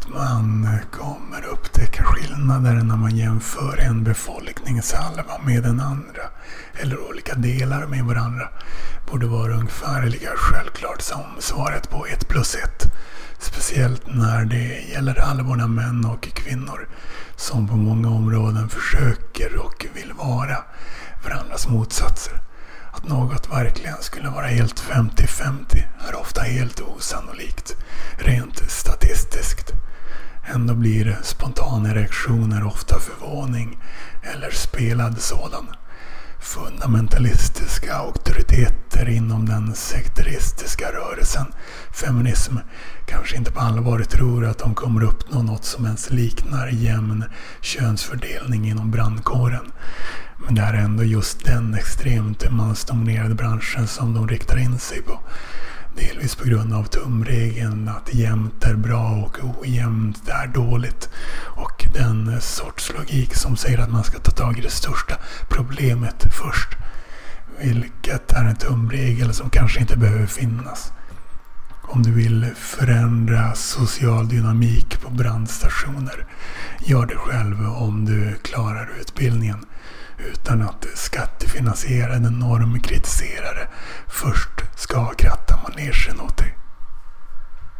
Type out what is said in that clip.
att man kommer upptäcka skillnader när man jämför en befolkningshalva med den andra eller olika delar med varandra borde vara ungefär lika självklart som svaret på 1 plus 1. Speciellt när det gäller halvorna män och kvinnor som på många områden försöker och vill vara varandras motsatser. Att något verkligen skulle vara helt 50-50 är ofta helt osannolikt, rent statistiskt. Ändå blir spontana reaktioner ofta förvåning eller spelad sådan. Fundamentalistiska auktoriteter inom den sekteristiska rörelsen, feminism, kanske inte på allvar tror att de kommer uppnå något som ens liknar jämn könsfördelning inom brandkåren. Men det är ändå just den extremt mansdominerade branschen som de riktar in sig på. Delvis på grund av tumregeln att jämnt är bra och ojämnt är dåligt. Och den sorts logik som säger att man ska ta tag i det största problemet först. Vilket är en tumregel som kanske inte behöver finnas. Om du vill förändra social dynamik på brandstationer, gör det själv om du klarar utbildningen utan att skattefinansierade normkritiserare först имеешь в виду